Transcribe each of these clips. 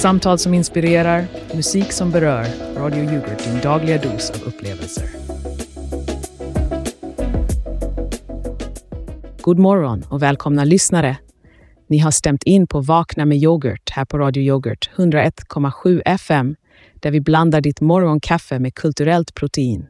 Samtal som inspirerar, musik som berör. Radio Yoghurt, din dagliga dos av upplevelser. God morgon och välkomna lyssnare. Ni har stämt in på Vakna med yoghurt här på Radio Yoghurt 101,7 FM där vi blandar ditt morgonkaffe med kulturellt protein.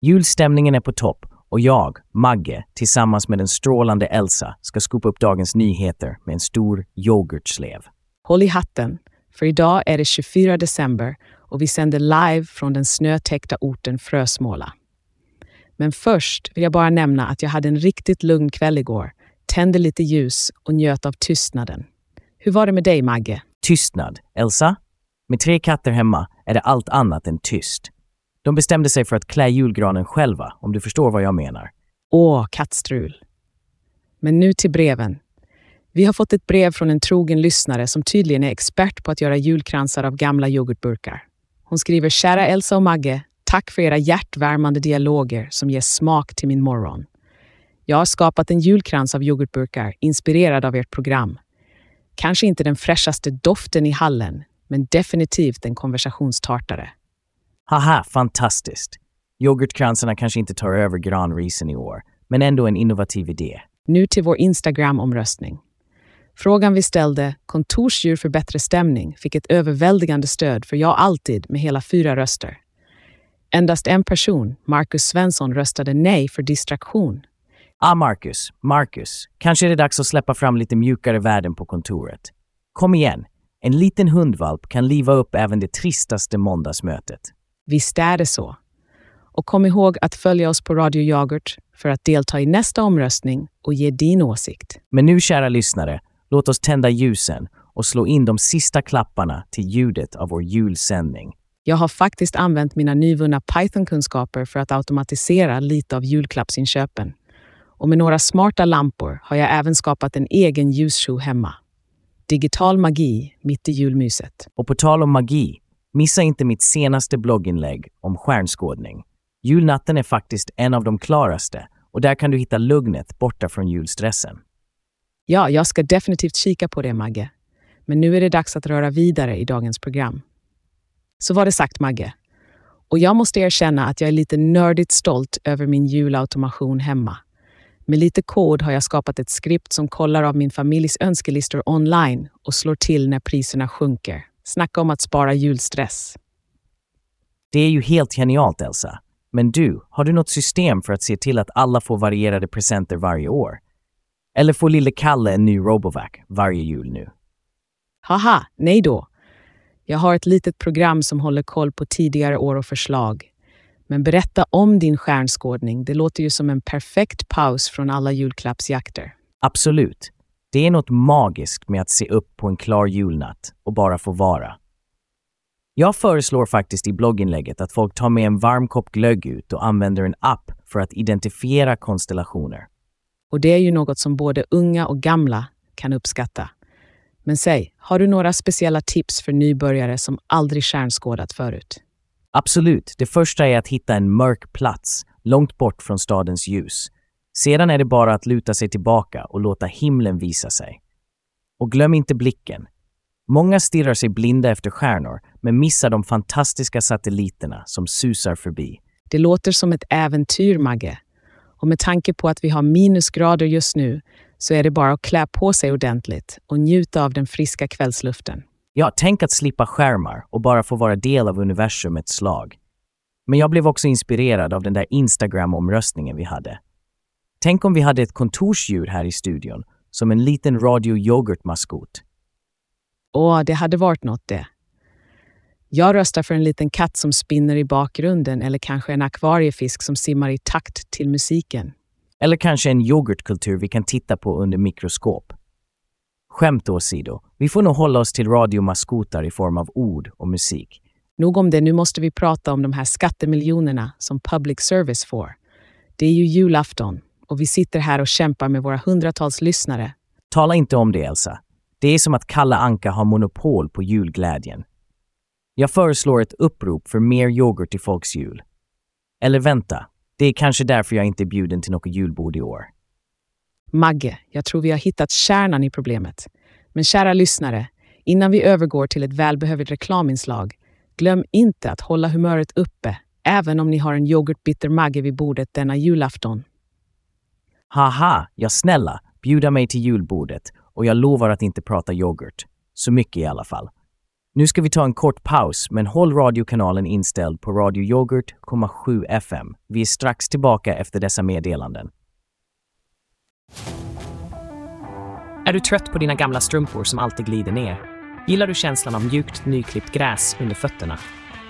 Julstämningen är på topp och jag, Magge, tillsammans med den strålande Elsa ska skopa upp dagens nyheter med en stor yoghurtslev. Håll i hatten, för idag är det 24 december och vi sänder live från den snötäckta orten Frösmåla. Men först vill jag bara nämna att jag hade en riktigt lugn kväll igår, tände lite ljus och njöt av tystnaden. Hur var det med dig, Magge? Tystnad. Elsa? Med tre katter hemma är det allt annat än tyst. De bestämde sig för att klä julgranen själva, om du förstår vad jag menar. Åh, kattstrul. Men nu till breven. Vi har fått ett brev från en trogen lyssnare som tydligen är expert på att göra julkransar av gamla yoghurtburkar. Hon skriver “Kära Elsa och Magge, tack för era hjärtvärmande dialoger som ger smak till min morgon. Jag har skapat en julkrans av yoghurtburkar inspirerad av ert program. Kanske inte den fräschaste doften i hallen, men definitivt en konversationsstartare. Haha, fantastiskt! Yoghurtkransarna kanske inte tar över granrisen i år, men ändå en innovativ idé. Nu till vår Instagram-omröstning. Frågan vi ställde, kontorsdjur för bättre stämning, fick ett överväldigande stöd för ja alltid med hela fyra röster. Endast en person, Marcus Svensson, röstade nej för distraktion. Ah, Marcus, Marcus, kanske är det dags att släppa fram lite mjukare värden på kontoret. Kom igen, en liten hundvalp kan liva upp även det tristaste måndagsmötet. Visst är det så. Och kom ihåg att följa oss på Radio Yoghurt för att delta i nästa omröstning och ge din åsikt. Men nu, kära lyssnare, låt oss tända ljusen och slå in de sista klapparna till ljudet av vår julsändning. Jag har faktiskt använt mina nyvunna Python-kunskaper för att automatisera lite av julklappsinköpen. Och med några smarta lampor har jag även skapat en egen ljusshow hemma. Digital magi mitt i julmyset. Och på tal om magi, missa inte mitt senaste blogginlägg om stjärnskådning. Julnatten är faktiskt en av de klaraste och där kan du hitta lugnet borta från julstressen. Ja, jag ska definitivt kika på det, Magge. Men nu är det dags att röra vidare i dagens program. Så var det sagt, Magge. Och jag måste erkänna att jag är lite nördigt stolt över min julautomation hemma. Med lite kod har jag skapat ett skript som kollar av min familjs önskelistor online och slår till när priserna sjunker. Snacka om att spara julstress. Det är ju helt genialt, Elsa. Men du, har du något system för att se till att alla får varierade presenter varje år? Eller får lille Kalle en ny Robovac varje jul nu? Haha, nej då. Jag har ett litet program som håller koll på tidigare år och förslag. Men berätta om din stjärnskådning. Det låter ju som en perfekt paus från alla julklappsjakter. Absolut. Det är något magiskt med att se upp på en klar julnatt och bara få vara. Jag föreslår faktiskt i blogginlägget att folk tar med en varm kopp glögg ut och använder en app för att identifiera konstellationer. Och det är ju något som både unga och gamla kan uppskatta. Men säg, har du några speciella tips för nybörjare som aldrig stjärnskådat förut? Absolut, det första är att hitta en mörk plats, långt bort från stadens ljus. Sedan är det bara att luta sig tillbaka och låta himlen visa sig. Och glöm inte blicken. Många stirrar sig blinda efter stjärnor, men missar de fantastiska satelliterna som susar förbi. Det låter som ett äventyr, Magge. Och med tanke på att vi har minusgrader just nu så är det bara att klä på sig ordentligt och njuta av den friska kvällsluften. Ja, tänk att slippa skärmar och bara få vara del av universum ett slag. Men jag blev också inspirerad av den där Instagram-omröstningen vi hade. Tänk om vi hade ett kontorsdjur här i studion, som en liten radio yoghurt-maskot. Åh, det hade varit något det. Jag röstar för en liten katt som spinner i bakgrunden eller kanske en akvariefisk som simmar i takt till musiken. Eller kanske en yoghurtkultur vi kan titta på under mikroskop. Skämt åsido, vi får nog hålla oss till radiomaskotar i form av ord och musik. Nog om det, nu måste vi prata om de här skattemiljonerna som public service får. Det är ju julafton och vi sitter här och kämpar med våra hundratals lyssnare. Tala inte om det, Elsa. Det är som att Kalle Anka har monopol på julglädjen. Jag föreslår ett upprop för mer yoghurt i folks jul. Eller vänta, det är kanske därför jag inte är bjuden till något julbord i år. Magge, jag tror vi har hittat kärnan i problemet. Men kära lyssnare, Innan vi övergår till ett välbehövligt reklaminslag, glöm inte att hålla humöret uppe, även om ni har en yoghurtbitter mage vid bordet denna julafton. Haha, ja snälla, bjuda mig till julbordet och jag lovar att inte prata yoghurt. Så mycket i alla fall. Nu ska vi ta en kort paus, men håll radiokanalen inställd på Radio Yoghurt 7 FM. Vi är strax tillbaka efter dessa meddelanden. Är du trött på dina gamla strumpor som alltid glider ner? Gillar du känslan av mjukt nyklippt gräs under fötterna?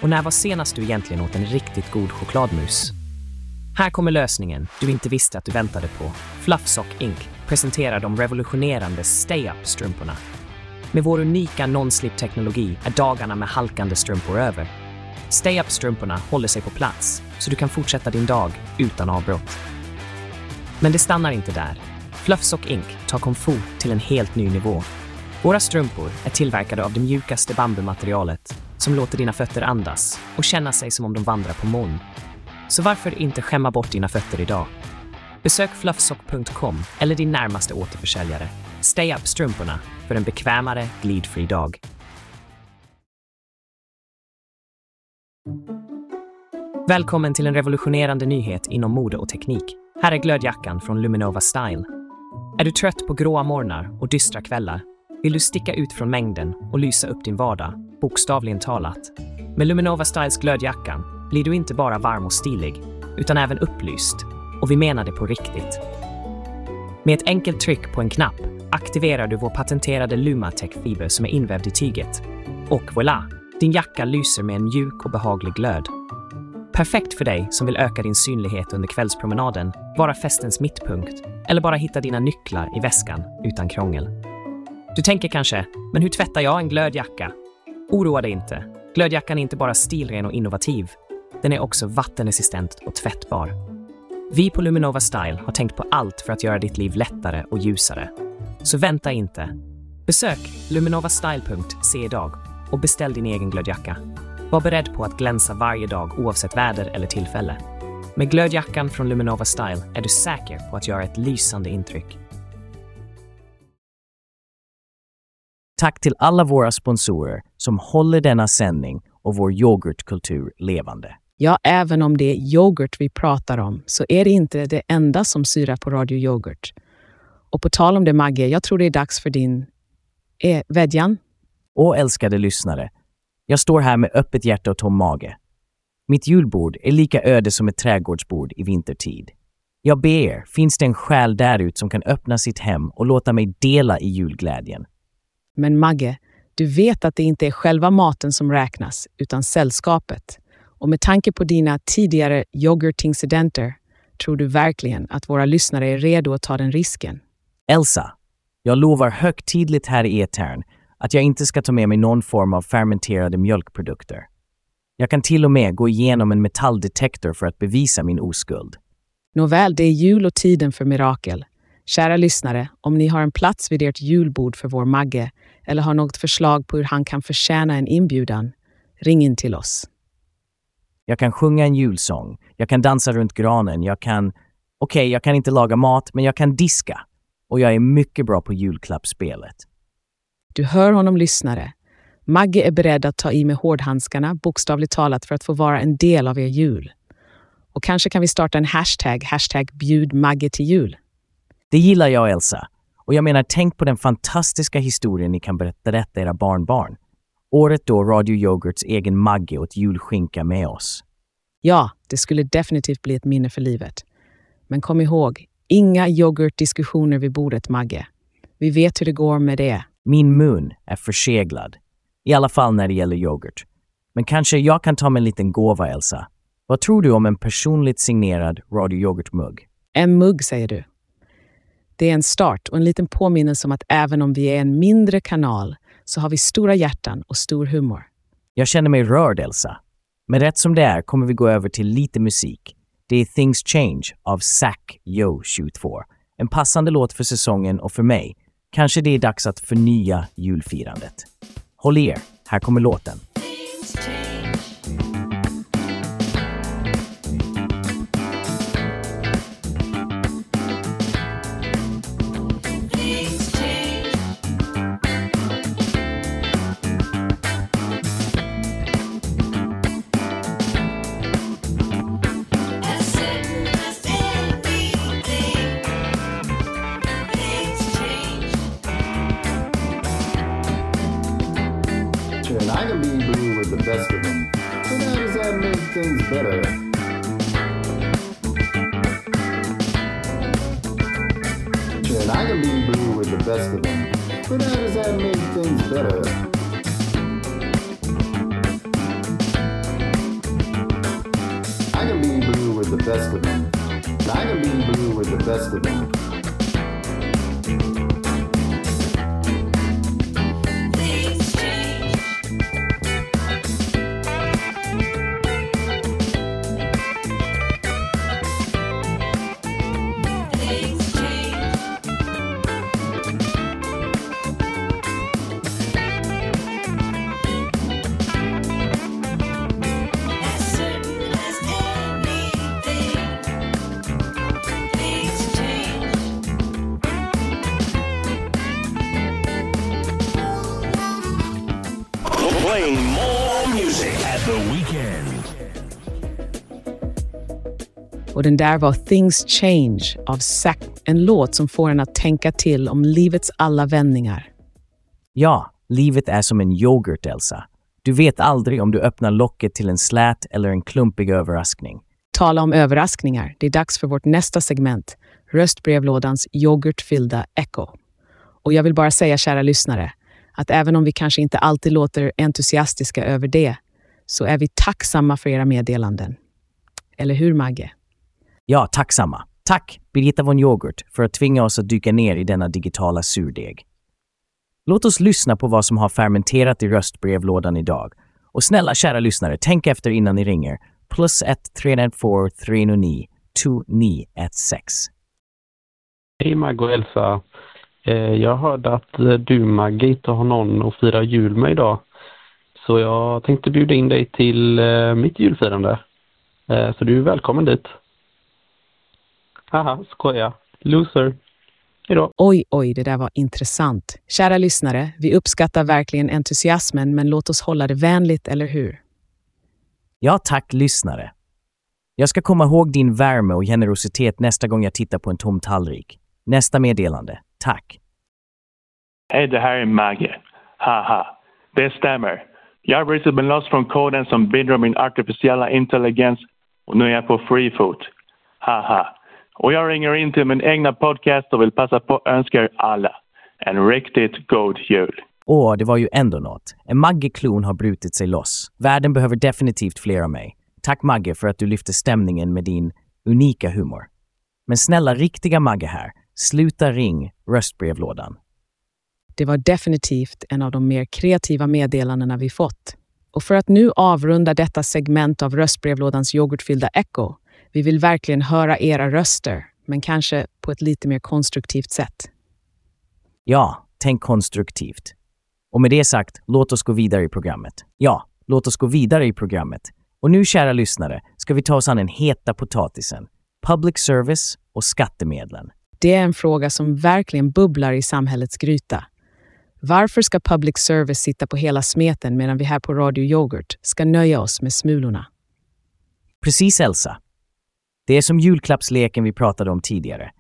Och när var senast du egentligen åt en riktigt god chokladmus? Här kommer lösningen du inte visste att du väntade på. Fluffsock Inc. presenterar de revolutionerande Stay Up-strumporna. Med vår unika non-slip-teknologi är dagarna med halkande strumpor över. Stay Up-strumporna håller sig på plats, så du kan fortsätta din dag utan avbrott. Men det stannar inte där. Fluffsock Ink tar komfort till en helt ny nivå. Våra strumpor är tillverkade av det mjukaste bambumaterialet som låter dina fötter andas och känna sig som om de vandrar på moln. Så varför inte skämma bort dina fötter idag? Besök fluffsock.com eller din närmaste återförsäljare. Stay Up-strumporna för en bekvämare, glidfri dag. Välkommen till en revolutionerande nyhet inom mode och teknik. Här är glödjackan från Luminova Style. Är du trött på gråa morgnar och dystra kvällar? Vill du sticka ut från mängden och lysa upp din vardag, bokstavligen talat? Med Luminova Styles glödjackan blir du inte bara varm och stilig, utan även upplyst. Och vi menar det på riktigt. Med ett enkelt tryck på en knapp aktiverar du vår patenterade Lumatech-fiber som är invävd i tyget. Och voilà! Din jacka lyser med en mjuk och behaglig glöd. Perfekt för dig som vill öka din synlighet under kvällspromenaden, vara festens mittpunkt eller bara hitta dina nycklar i väskan utan krångel. Du tänker kanske, men hur tvättar jag en glödjacka? Oroa dig inte. Glödjackan är inte bara stilren och innovativ. Den är också vattenresistent och tvättbar. Vi på Luminova Style har tänkt på allt för att göra ditt liv lättare och ljusare. Så vänta inte. Besök luminovastyle.se idag och beställ din egen glödjacka. Var beredd på att glänsa varje dag oavsett väder eller tillfälle. Med glödjackan från Luminova Style är du säker på att göra ett lysande intryck. Tack till alla våra sponsorer som håller denna sändning och vår yoghurtkultur levande. Ja, även om det är yoghurt vi pratar om så är det inte det enda som syrar på Radio Yoghurt. Och på tal om det Magge, jag tror det är dags för din eh, vädjan. Och älskade lyssnare, jag står här med öppet hjärta och tom mage. Mitt julbord är lika öde som ett trädgårdsbord i vintertid. Jag ber, finns det en själ därut som kan öppna sitt hem och låta mig dela i julglädjen? Men Magge, du vet att det inte är själva maten som räknas, utan sällskapet. Och med tanke på dina tidigare yoghurtincidenter tror du verkligen att våra lyssnare är redo att ta den risken? Elsa, jag lovar högtidligt här i etern att jag inte ska ta med mig någon form av fermenterade mjölkprodukter. Jag kan till och med gå igenom en metalldetektor för att bevisa min oskuld. Nåväl, det är jul och tiden för mirakel. Kära lyssnare, om ni har en plats vid ert julbord för vår Magge eller har något förslag på hur han kan förtjäna en inbjudan, ring in till oss. Jag kan sjunga en julsång, jag kan dansa runt granen, jag kan... Okej, okay, jag kan inte laga mat, men jag kan diska. Och jag är mycket bra på julklappsspelet. Du hör honom lyssnare. Magge är beredd att ta i med hårdhandskarna, bokstavligt talat, för att få vara en del av er jul. Och kanske kan vi starta en hashtag, hashtag bjud Magge till jul. Det gillar jag, Elsa. Och jag menar, tänk på den fantastiska historien ni kan berätta era barnbarn. Året då Radio Yoghurts egen Magge åt julskinka med oss. Ja, det skulle definitivt bli ett minne för livet. Men kom ihåg, inga yoghurtdiskussioner vid bordet, Magge. Vi vet hur det går med det. Min mun är förseglad. I alla fall när det gäller yoghurt. Men kanske jag kan ta med en liten gåva, Elsa. Vad tror du om en personligt signerad Radio Yoghurt-mugg? En mugg, säger du. Det är en start och en liten påminnelse om att även om vi är en mindre kanal så har vi stora hjärtan och stor humor. Jag känner mig rörd, Elsa. Men rätt som det är kommer vi gå över till lite musik. Det är Things Change av Zack Yo 22. En passande låt för säsongen och för mig. Kanske det är dags att förnya julfirandet. Håll i er, här kommer låten. Best of them. Blue with the best of them. Den där var Things Change av Zack, en låt som får en att tänka till om livets alla vändningar. Ja, livet är som en yoghurt, Elsa. Du vet aldrig om du öppnar locket till en slät eller en klumpig överraskning. Tala om överraskningar. Det är dags för vårt nästa segment, röstbrevlådans yoghurtfyllda Echo. Och jag vill bara säga, kära lyssnare, att även om vi kanske inte alltid låter entusiastiska över det, så är vi tacksamma för era meddelanden. Eller hur, Magge? Ja, tacksamma. Tack, Birgitta von Yoghurt, för att tvinga oss att dyka ner i denna digitala surdeg. Låt oss lyssna på vad som har fermenterat i röstbrevlådan idag. Och snälla kära lyssnare, tänk efter innan ni ringer. Plus 1 394 309 2916. Hej Magg och Elsa. Eh, jag hörde att eh, du Maggie inte har någon att fira jul med idag. Så jag tänkte bjuda in dig till eh, mitt julfirande. Så du är välkommen dit. Haha, skoja. Loser. Hejdå. Oj, oj, det där var intressant. Kära lyssnare, vi uppskattar verkligen entusiasmen, men låt oss hålla det vänligt, eller hur? Ja, tack lyssnare. Jag ska komma ihåg din värme och generositet nästa gång jag tittar på en tom tallrik. Nästa meddelande. Tack. Hej, det här är Maggie. Haha, det stämmer. Jag har precis blivit loss från koden som bidrar min artificiella intelligens och nu är jag på free foot. Haha. Och jag ringer in till min egna podcast och vill passa på att önska er alla en riktigt god jul. Åh, det var ju ändå något. En Magge-klon har brutit sig loss. Världen behöver definitivt fler av mig. Tack Magge för att du lyfter stämningen med din unika humor. Men snälla riktiga Magge här, sluta ring röstbrevlådan. Det var definitivt en av de mer kreativa meddelandena vi fått. Och för att nu avrunda detta segment av röstbrevlådans yoghurtfyllda Echo, vi vill verkligen höra era röster, men kanske på ett lite mer konstruktivt sätt. Ja, tänk konstruktivt. Och med det sagt, låt oss gå vidare i programmet. Ja, låt oss gå vidare i programmet. Och nu, kära lyssnare, ska vi ta oss an den heta potatisen. Public service och skattemedlen. Det är en fråga som verkligen bubblar i samhällets gryta. Varför ska public service sitta på hela smeten medan vi här på Radio Yoghurt ska nöja oss med smulorna? Precis, Elsa. Det är som julklappsleken vi pratade om tidigare.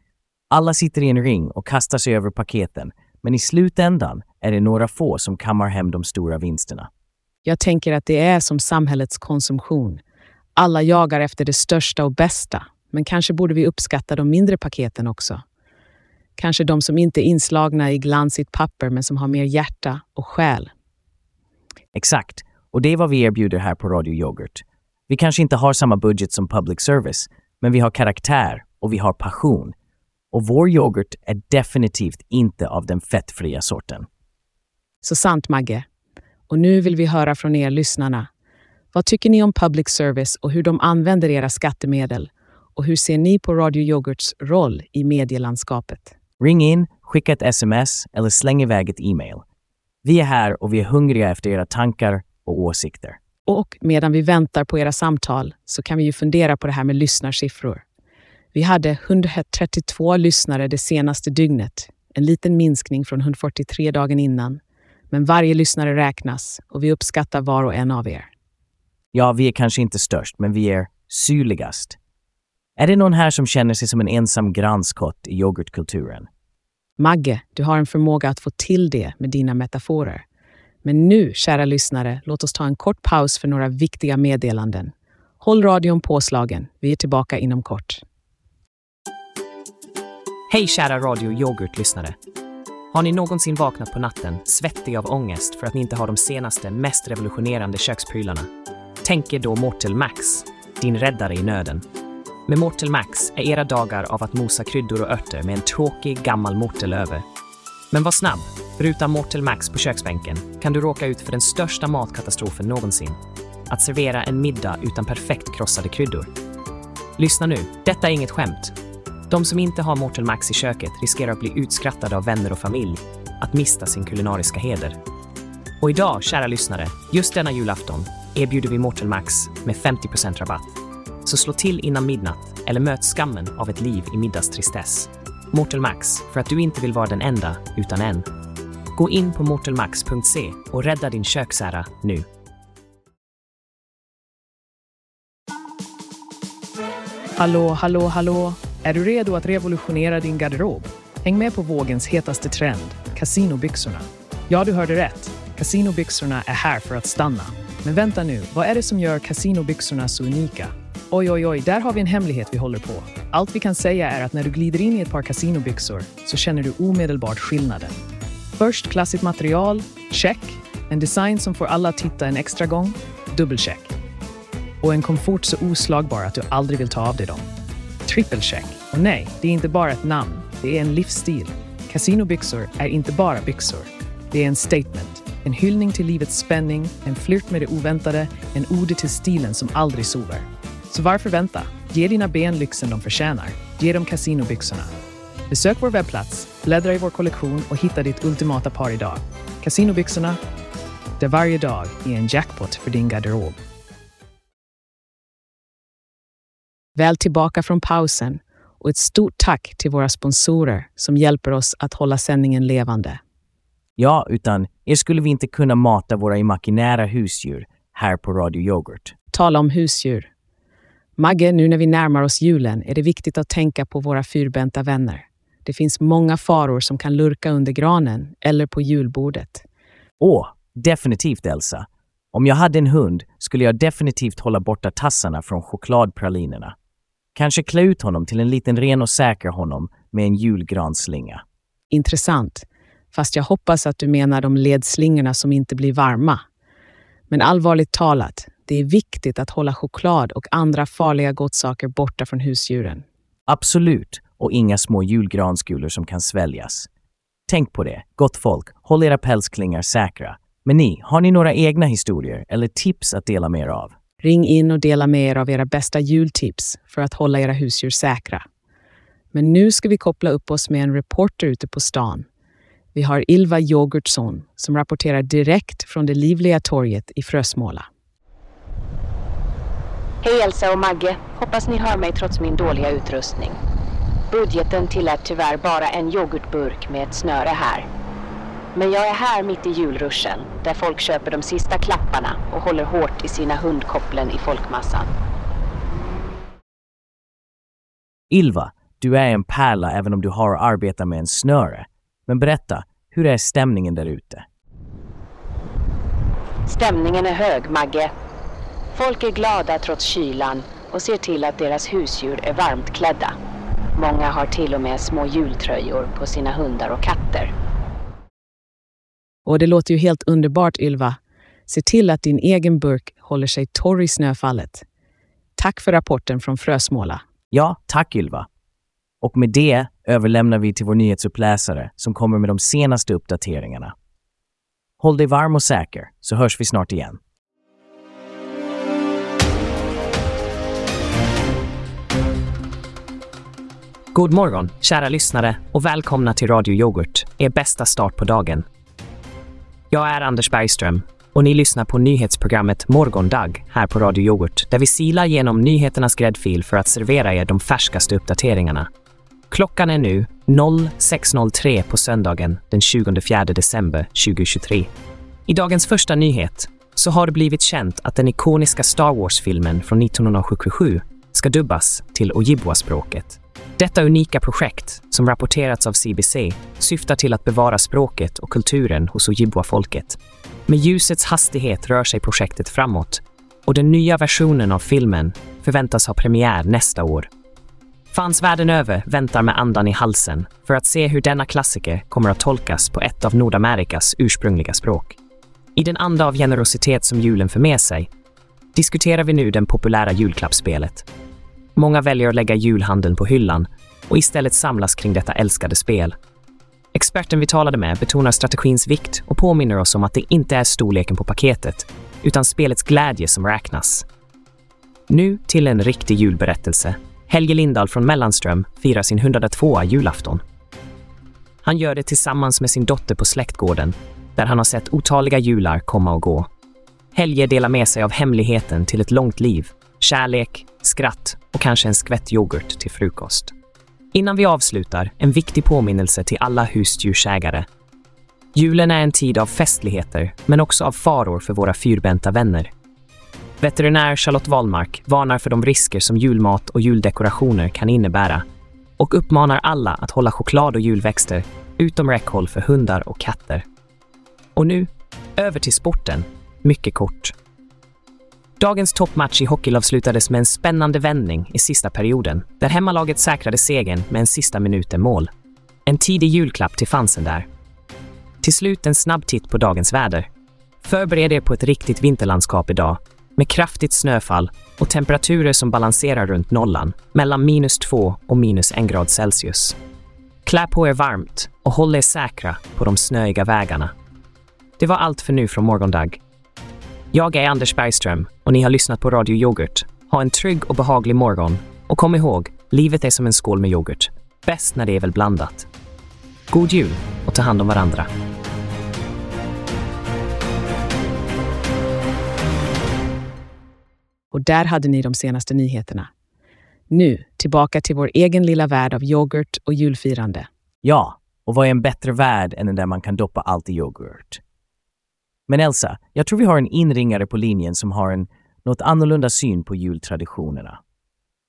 Alla sitter i en ring och kastar sig över paketen, men i slutändan är det några få som kammar hem de stora vinsterna. Jag tänker att det är som samhällets konsumtion. Alla jagar efter det största och bästa, men kanske borde vi uppskatta de mindre paketen också. Kanske de som inte är inslagna i glansigt papper men som har mer hjärta och själ. Exakt, och det är vad vi erbjuder här på Radio Yoghurt. Vi kanske inte har samma budget som public service, men vi har karaktär och vi har passion. Och vår yoghurt är definitivt inte av den fettfria sorten. Så sant, Magge. Och nu vill vi höra från er lyssnarna. Vad tycker ni om public service och hur de använder era skattemedel? Och hur ser ni på Radio Yoghurts roll i medielandskapet? Ring in, skicka ett sms eller släng iväg ett e-mail. Vi är här och vi är hungriga efter era tankar och åsikter. Och medan vi väntar på era samtal så kan vi ju fundera på det här med lyssnarsiffror. Vi hade 132 lyssnare det senaste dygnet, en liten minskning från 143 dagen innan. Men varje lyssnare räknas och vi uppskattar var och en av er. Ja, vi är kanske inte störst, men vi är syrligast. Är det någon här som känner sig som en ensam granskott i yoghurtkulturen? Magge, du har en förmåga att få till det med dina metaforer. Men nu, kära lyssnare, låt oss ta en kort paus för några viktiga meddelanden. Håll radion påslagen. Vi är tillbaka inom kort. Hej kära Radio Yoghurt-lyssnare. Har ni någonsin vaknat på natten svettig av ångest för att ni inte har de senaste, mest revolutionerande köksprylarna? Tänk er då Mortel Max, din räddare i nöden. Med Mortel Max är era dagar av att mosa kryddor och örter med en tråkig gammal mortel över. Men var snabb, för utan Mortal Max på köksbänken kan du råka ut för den största matkatastrofen någonsin. Att servera en middag utan perfekt krossade kryddor. Lyssna nu, detta är inget skämt. De som inte har Mortal Max i köket riskerar att bli utskrattade av vänner och familj, att mista sin kulinariska heder. Och idag, kära lyssnare, just denna julafton erbjuder vi Mortal Max med 50% rabatt. Så slå till innan midnatt eller möt skammen av ett liv i middagstristess. Mortal Max, för att du inte vill vara den enda, utan en. Gå in på mortelmax.se och rädda din köksära nu. Hallå, hallå, hallå. Är du redo att revolutionera din garderob? Häng med på vågens hetaste trend, kasinobyxorna. Ja, du hörde rätt. Kasinobyxorna är här för att stanna. Men vänta nu, vad är det som gör kasinobyxorna så unika? Oj, oj, oj, där har vi en hemlighet vi håller på. Allt vi kan säga är att när du glider in i ett par kasinobyxor så känner du omedelbart skillnaden. Först klassiskt material, check. En design som får alla att titta en extra gång, dubbelcheck. Och en komfort så oslagbar att du aldrig vill ta av dig dem. Trippelcheck. Och nej, det är inte bara ett namn. Det är en livsstil. Kasinobyxor är inte bara byxor. Det är en statement. En hyllning till livets spänning, en flirt med det oväntade, en ode till stilen som aldrig sover. Så varför vänta? Ge dina ben lyxen de förtjänar. Ge dem kasinobyxorna. Besök vår webbplats, bläddra i vår kollektion och hitta ditt ultimata par idag. Kasinobyxorna, där varje dag är en jackpot för din garderob. Väl tillbaka från pausen och ett stort tack till våra sponsorer som hjälper oss att hålla sändningen levande. Ja, utan er skulle vi inte kunna mata våra imaginära husdjur här på Radio Yoghurt. Tala om husdjur. Magge, nu när vi närmar oss julen är det viktigt att tänka på våra fyrbenta vänner. Det finns många faror som kan lurka under granen eller på julbordet. Åh, definitivt Elsa. Om jag hade en hund skulle jag definitivt hålla borta tassarna från chokladpralinerna. Kanske klä ut honom till en liten ren och säker honom med en julgransslinga. Intressant. Fast jag hoppas att du menar de ledslingorna som inte blir varma. Men allvarligt talat, det är viktigt att hålla choklad och andra farliga godsaker borta från husdjuren. Absolut, och inga små julgranskulor som kan sväljas. Tänk på det, gott folk, håll era pälsklingar säkra. Men ni, har ni några egna historier eller tips att dela med er av? Ring in och dela med er av era bästa jultips för att hålla era husdjur säkra. Men nu ska vi koppla upp oss med en reporter ute på stan. Vi har Ylva Yoghurtsson som rapporterar direkt från det livliga torget i Frösmåla. Hej Elsa och Magge. Hoppas ni hör mig trots min dåliga utrustning. Budgeten tillät tyvärr bara en yoghurtburk med ett snöre här. Men jag är här mitt i julruschen, där folk köper de sista klapparna och håller hårt i sina hundkopplen i folkmassan. Ylva, du är en pärla även om du har att arbeta med en snöre. Men berätta, hur är stämningen där ute? Stämningen är hög, Magge. Folk är glada trots kylan och ser till att deras husdjur är varmt klädda. Många har till och med små jultröjor på sina hundar och katter. Och det låter ju helt underbart, Ylva. Se till att din egen burk håller sig torr i snöfallet. Tack för rapporten från Frösmåla. Ja, tack Ylva. Och med det överlämnar vi till vår nyhetsuppläsare som kommer med de senaste uppdateringarna. Håll dig varm och säker, så hörs vi snart igen. God morgon, kära lyssnare och välkomna till Radio Yoghurt, er bästa start på dagen. Jag är Anders Bergström och ni lyssnar på nyhetsprogrammet Morgondag här på Radio Yoghurt där vi silar genom nyheternas gräddfil för att servera er de färskaste uppdateringarna. Klockan är nu 06.03 på söndagen den 24 december 2023. I dagens första nyhet så har det blivit känt att den ikoniska Star Wars-filmen från 1977 ska dubbas till ojibwa-språket. Detta unika projekt, som rapporterats av CBC, syftar till att bevara språket och kulturen hos ojibwa-folket. Med ljusets hastighet rör sig projektet framåt. och den nya versionen av filmen förväntas ha premiär nästa år. Fans världen över väntar med andan i halsen för att se hur denna klassiker kommer att tolkas på ett av Nordamerikas ursprungliga språk. I den anda av generositet som julen för med sig diskuterar vi nu den populära julklappsspelet. Många väljer att lägga julhandeln på hyllan och istället samlas kring detta älskade spel. Experten vi talade med betonar strategins vikt och påminner oss om att det inte är storleken på paketet, utan spelets glädje som räknas. Nu till en riktig julberättelse. Helge Lindahl från Mellanström firar sin 102 julafton. Han gör det tillsammans med sin dotter på släktgården, där han har sett otaliga jular komma och gå. Helge delar med sig av hemligheten till ett långt liv, kärlek, skratt och kanske en skvätt yoghurt till frukost. Innan vi avslutar, en viktig påminnelse till alla husdjursägare. Julen är en tid av festligheter, men också av faror för våra fyrbenta vänner. Veterinär Charlotte Wallmark varnar för de risker som julmat och juldekorationer kan innebära och uppmanar alla att hålla choklad och julväxter utom räckhåll för hundar och katter. Och nu, över till sporten. Mycket kort. Dagens toppmatch i hockey avslutades med en spännande vändning i sista perioden, där hemmalaget säkrade segern med en sista minuten mål. En tidig julklapp till fansen där. Till slut en snabb titt på dagens väder. Förbered er på ett riktigt vinterlandskap idag, med kraftigt snöfall och temperaturer som balanserar runt nollan, mellan minus två och minus en grad Celsius. Klä på er varmt och håll er säkra på de snöiga vägarna. Det var allt för nu från Morgondag. Jag är Anders Bergström och ni har lyssnat på Radio Yoghurt. Ha en trygg och behaglig morgon. Och kom ihåg, livet är som en skål med yoghurt. Bäst när det är väl blandat. God jul och ta hand om varandra. Och där hade ni de senaste nyheterna. Nu tillbaka till vår egen lilla värld av yoghurt och julfirande. Ja, och vad är en bättre värld än den där man kan doppa allt i yoghurt? Men Elsa, jag tror vi har en inringare på linjen som har en något annorlunda syn på jultraditionerna.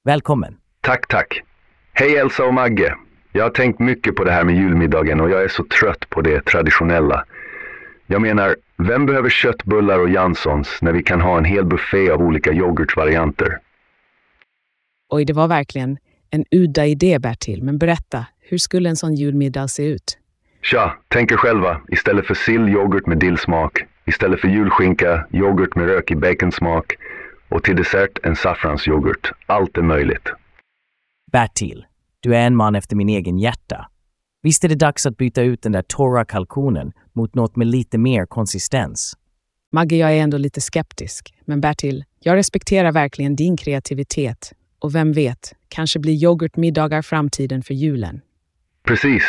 Välkommen! Tack, tack. Hej Elsa och Magge. Jag har tänkt mycket på det här med julmiddagen och jag är så trött på det traditionella. Jag menar, vem behöver köttbullar och Janssons när vi kan ha en hel buffé av olika yoghurtvarianter? Oj, det var verkligen en udda idé, Bertil. Men berätta, hur skulle en sån julmiddag se ut? Tja, tänk er själva. Istället för sill, yoghurt med dillsmak. Istället för julskinka, yoghurt med rökig baconsmak. Och till dessert en saffransyoghurt. Allt är möjligt. Bertil, du är en man efter min egen hjärta. Visst är det dags att byta ut den där torra kalkonen mot något med lite mer konsistens? Magge, jag är ändå lite skeptisk. Men Bertil, jag respekterar verkligen din kreativitet. Och vem vet, kanske blir yoghurtmiddagar framtiden för julen. Precis.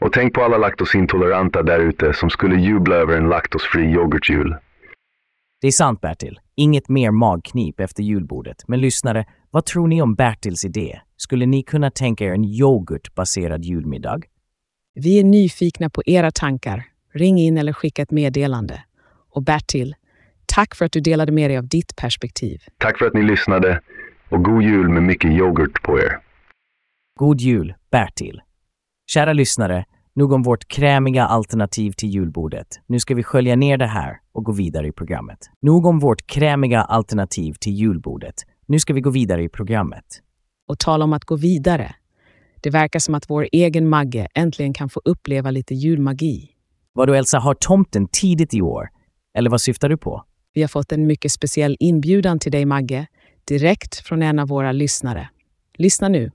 Och tänk på alla laktosintoleranta där ute som skulle jubla över en laktosfri yoghurtjul. Det är sant, Bertil. Inget mer magknip efter julbordet. Men lyssnare, vad tror ni om Bertils idé? Skulle ni kunna tänka er en yoghurtbaserad julmiddag? Vi är nyfikna på era tankar. Ring in eller skicka ett meddelande. Och Bertil, tack för att du delade med dig av ditt perspektiv. Tack för att ni lyssnade och god jul med mycket yoghurt på er. God jul, Bertil. Kära lyssnare, nog om vårt krämiga alternativ till julbordet. Nu ska vi skölja ner det här och gå vidare i programmet. Nog om vårt krämiga alternativ till julbordet. Nu ska vi gå vidare i programmet. Och tala om att gå vidare. Det verkar som att vår egen Magge äntligen kan få uppleva lite julmagi. Vadå Elsa, har tomten tidigt i år? Eller vad syftar du på? Vi har fått en mycket speciell inbjudan till dig, Magge, direkt från en av våra lyssnare. Lyssna nu.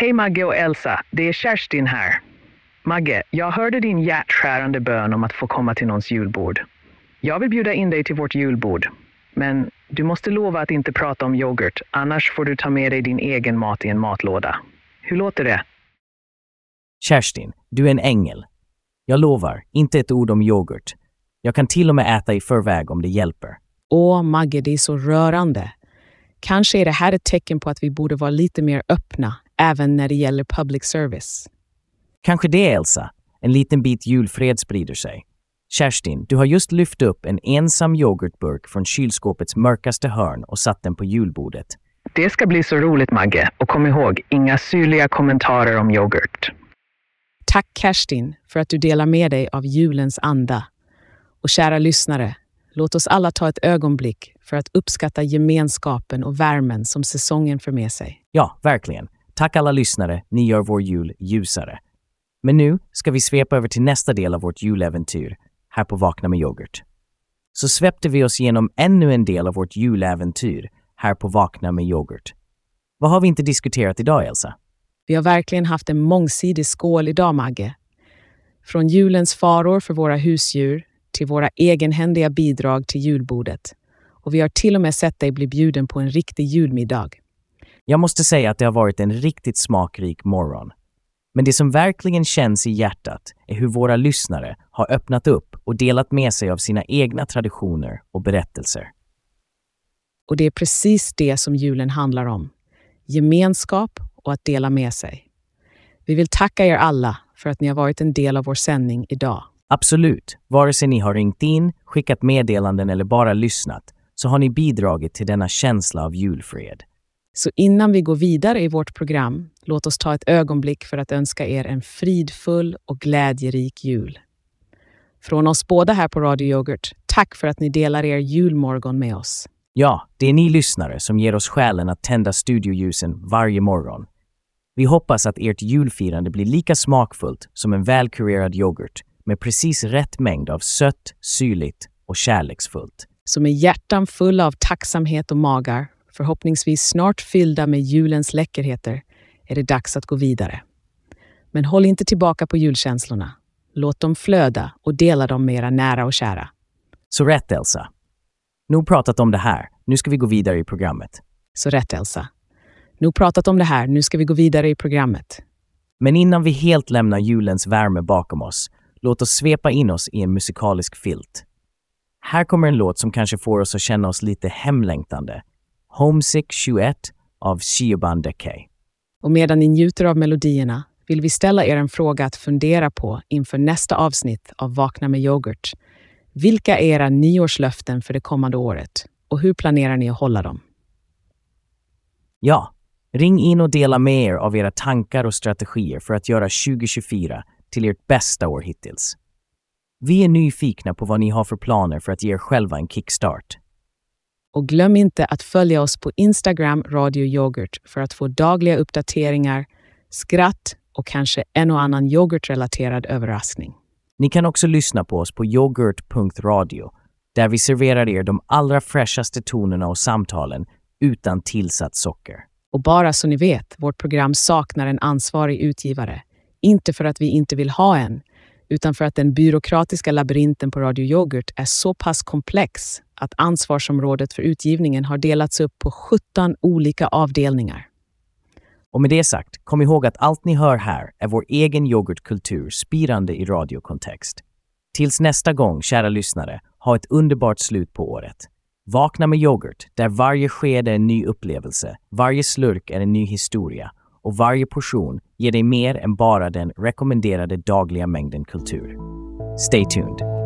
Hej Magge och Elsa, det är Kerstin här. Magge, jag hörde din hjärtskärande bön om att få komma till någons julbord. Jag vill bjuda in dig till vårt julbord. Men du måste lova att inte prata om yoghurt, annars får du ta med dig din egen mat i en matlåda. Hur låter det? Kerstin, du är en ängel. Jag lovar, inte ett ord om yoghurt. Jag kan till och med äta i förväg om det hjälper. Åh, Magge, det är så rörande. Kanske är det här ett tecken på att vi borde vara lite mer öppna, även när det gäller public service. Kanske det, Elsa. En liten bit julfred sprider sig. Kerstin, du har just lyft upp en ensam yoghurtburk från kylskåpets mörkaste hörn och satt den på julbordet. Det ska bli så roligt Magge. Och kom ihåg, inga syrliga kommentarer om yoghurt. Tack Kerstin för att du delar med dig av julens anda. Och kära lyssnare, låt oss alla ta ett ögonblick för att uppskatta gemenskapen och värmen som säsongen för med sig. Ja, verkligen. Tack alla lyssnare, ni gör vår jul ljusare. Men nu ska vi svepa över till nästa del av vårt juläventyr, här på Vakna med yoghurt. Så svepte vi oss igenom ännu en del av vårt juläventyr, här på Vakna med yoghurt. Vad har vi inte diskuterat idag, Elsa? Vi har verkligen haft en mångsidig skål idag, Magge. Från julens faror för våra husdjur till våra egenhändiga bidrag till julbordet. Och vi har till och med sett dig bli bjuden på en riktig julmiddag. Jag måste säga att det har varit en riktigt smakrik morgon. Men det som verkligen känns i hjärtat är hur våra lyssnare har öppnat upp och delat med sig av sina egna traditioner och berättelser. Och det är precis det som julen handlar om. Gemenskap och att dela med sig. Vi vill tacka er alla för att ni har varit en del av vår sändning idag. Absolut, vare sig ni har ringt in, skickat meddelanden eller bara lyssnat, så har ni bidragit till denna känsla av julfred. Så innan vi går vidare i vårt program, låt oss ta ett ögonblick för att önska er en fridfull och glädjerik jul. Från oss båda här på Radio Yoghurt, tack för att ni delar er julmorgon med oss. Ja, det är ni lyssnare som ger oss skälen att tända studioljusen varje morgon. Vi hoppas att ert julfirande blir lika smakfullt som en välkurerad yoghurt med precis rätt mängd av sött, syrligt och kärleksfullt. Så med hjärtan fulla av tacksamhet och magar, förhoppningsvis snart fyllda med julens läckerheter, är det dags att gå vidare. Men håll inte tillbaka på julkänslorna. Låt dem flöda och dela dem med era nära och kära. Så rätt, Elsa. Nog pratat om det här. Nu ska vi gå vidare i programmet. Så rätt, Elsa. Nog pratat om det här, nu ska vi gå vidare i programmet. Men innan vi helt lämnar julens värme bakom oss, låt oss svepa in oss i en musikalisk filt. Här kommer en låt som kanske får oss att känna oss lite hemlängtande. Homesick 21 av Shioban Dekay. Och medan ni njuter av melodierna vill vi ställa er en fråga att fundera på inför nästa avsnitt av Vakna med yoghurt. Vilka är era nyårslöften för det kommande året och hur planerar ni att hålla dem? Ja, ring in och dela med er av era tankar och strategier för att göra 2024 till ert bästa år hittills. Vi är nyfikna på vad ni har för planer för att ge er själva en kickstart. Och glöm inte att följa oss på Instagram Radio Yoghurt för att få dagliga uppdateringar, skratt och kanske en och annan yoghurtrelaterad överraskning. Ni kan också lyssna på oss på yoghurt.radio där vi serverar er de allra fräschaste tonerna och samtalen utan tillsatt socker. Och bara så ni vet, vårt program saknar en ansvarig utgivare. Inte för att vi inte vill ha en, utan för att den byråkratiska labyrinten på Radio Yoghurt är så pass komplex att ansvarsområdet för utgivningen har delats upp på 17 olika avdelningar. Och med det sagt, kom ihåg att allt ni hör här är vår egen yoghurtkultur spirande i radiokontext. Tills nästa gång, kära lyssnare, ha ett underbart slut på året. Vakna med yoghurt, där varje sked är en ny upplevelse, varje slurk är en ny historia och varje portion ger dig mer än bara den rekommenderade dagliga mängden kultur. Stay tuned.